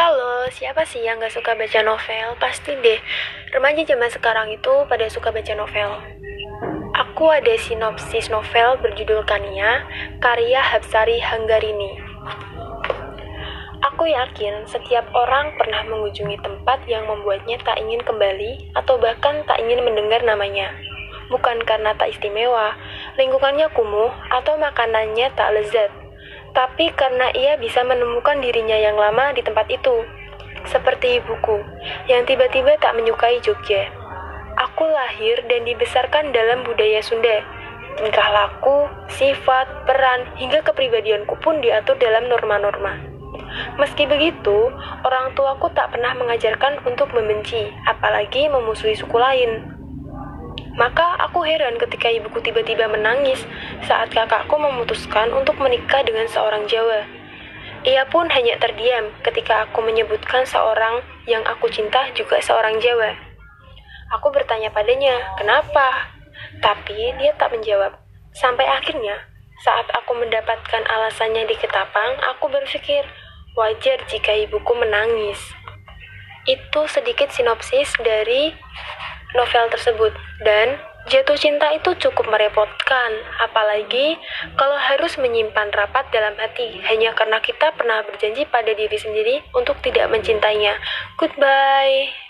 Halo, siapa sih yang gak suka baca novel? Pasti deh, remaja zaman sekarang itu pada suka baca novel. Aku ada sinopsis novel berjudul Kania, karya Habsari Hanggarini. Aku yakin setiap orang pernah mengunjungi tempat yang membuatnya tak ingin kembali atau bahkan tak ingin mendengar namanya. Bukan karena tak istimewa, lingkungannya kumuh, atau makanannya tak lezat, tapi karena ia bisa menemukan dirinya yang lama di tempat itu. Seperti ibuku, yang tiba-tiba tak menyukai Jogja. Aku lahir dan dibesarkan dalam budaya Sunda. Tingkah laku, sifat, peran, hingga kepribadianku pun diatur dalam norma-norma. Meski begitu, orang tuaku tak pernah mengajarkan untuk membenci, apalagi memusuhi suku lain. Maka aku heran ketika ibuku tiba-tiba menangis saat kakakku memutuskan untuk menikah dengan seorang Jawa. Ia pun hanya terdiam ketika aku menyebutkan seorang yang aku cinta juga seorang Jawa. Aku bertanya padanya, kenapa? Tapi dia tak menjawab. Sampai akhirnya, saat aku mendapatkan alasannya di Ketapang, aku berpikir, wajar jika ibuku menangis. Itu sedikit sinopsis dari novel tersebut dan jatuh cinta itu cukup merepotkan apalagi kalau harus menyimpan rapat dalam hati. Hanya karena kita pernah berjanji pada diri sendiri untuk tidak mencintainya. Goodbye